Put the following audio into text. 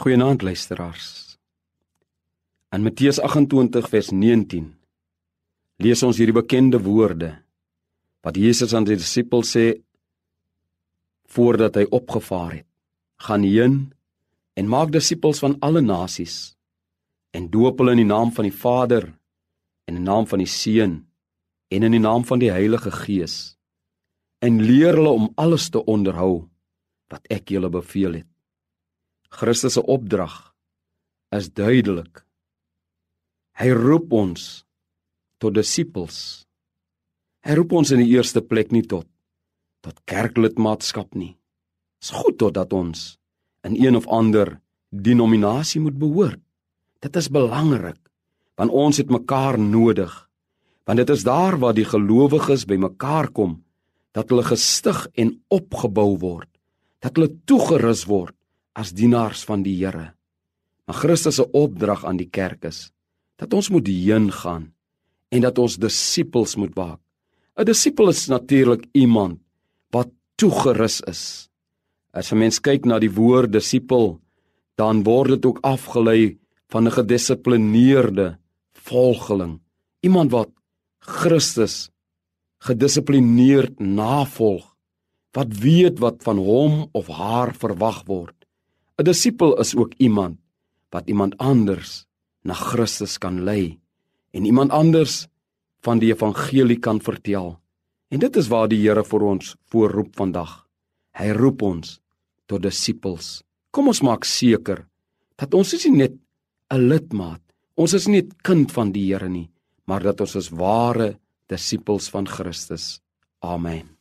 Goeienaand luisteraars. In Matteus 28 vers 19 lees ons hierdie bekende woorde wat Jesus aan die disippels sê voordat hy opgevaar het: "Gaan heen en maak disippels van alle nasies en doop hulle in die naam van die Vader en in die naam van die Seun en in die naam van die Heilige Gees en leer hulle om alles te onderhou wat ek julle beveel het." Christus se opdrag is duidelik. Hy roep ons tot disippels. Hy roep ons in die eerste plek nie tot tot kerklidmaatskap nie. Dit is goed totdat ons in een of ander denominasie moet behoort. Dit is belangrik want ons het mekaar nodig. Want dit is daar waar die gelowiges bymekaar kom dat hulle gestig en opgebou word, dat hulle toegerus word as dienaars van die Here. Maar Christus se opdrag aan die kerk is dat ons moet heen gaan en dat ons disippels moet maak. 'n Disipel is natuurlik iemand wat toegerus is. As 'n mens kyk na die woord disipel, dan word dit ook afgelei van 'n gedissiplineerde volgeling, iemand wat Christus gedissiplineerd navolg, wat weet wat van hom of haar verwag word. 'n Disipel is ook iemand wat iemand anders na Christus kan lei en iemand anders van die evangelie kan vertel. En dit is waar die Here vir ons voorroep vandag. Hy roep ons tot disippels. Kom ons maak seker dat ons is nie net 'n lidmaat, ons is nie 'n kind van die Here nie, maar dat ons is ware disippels van Christus. Amen.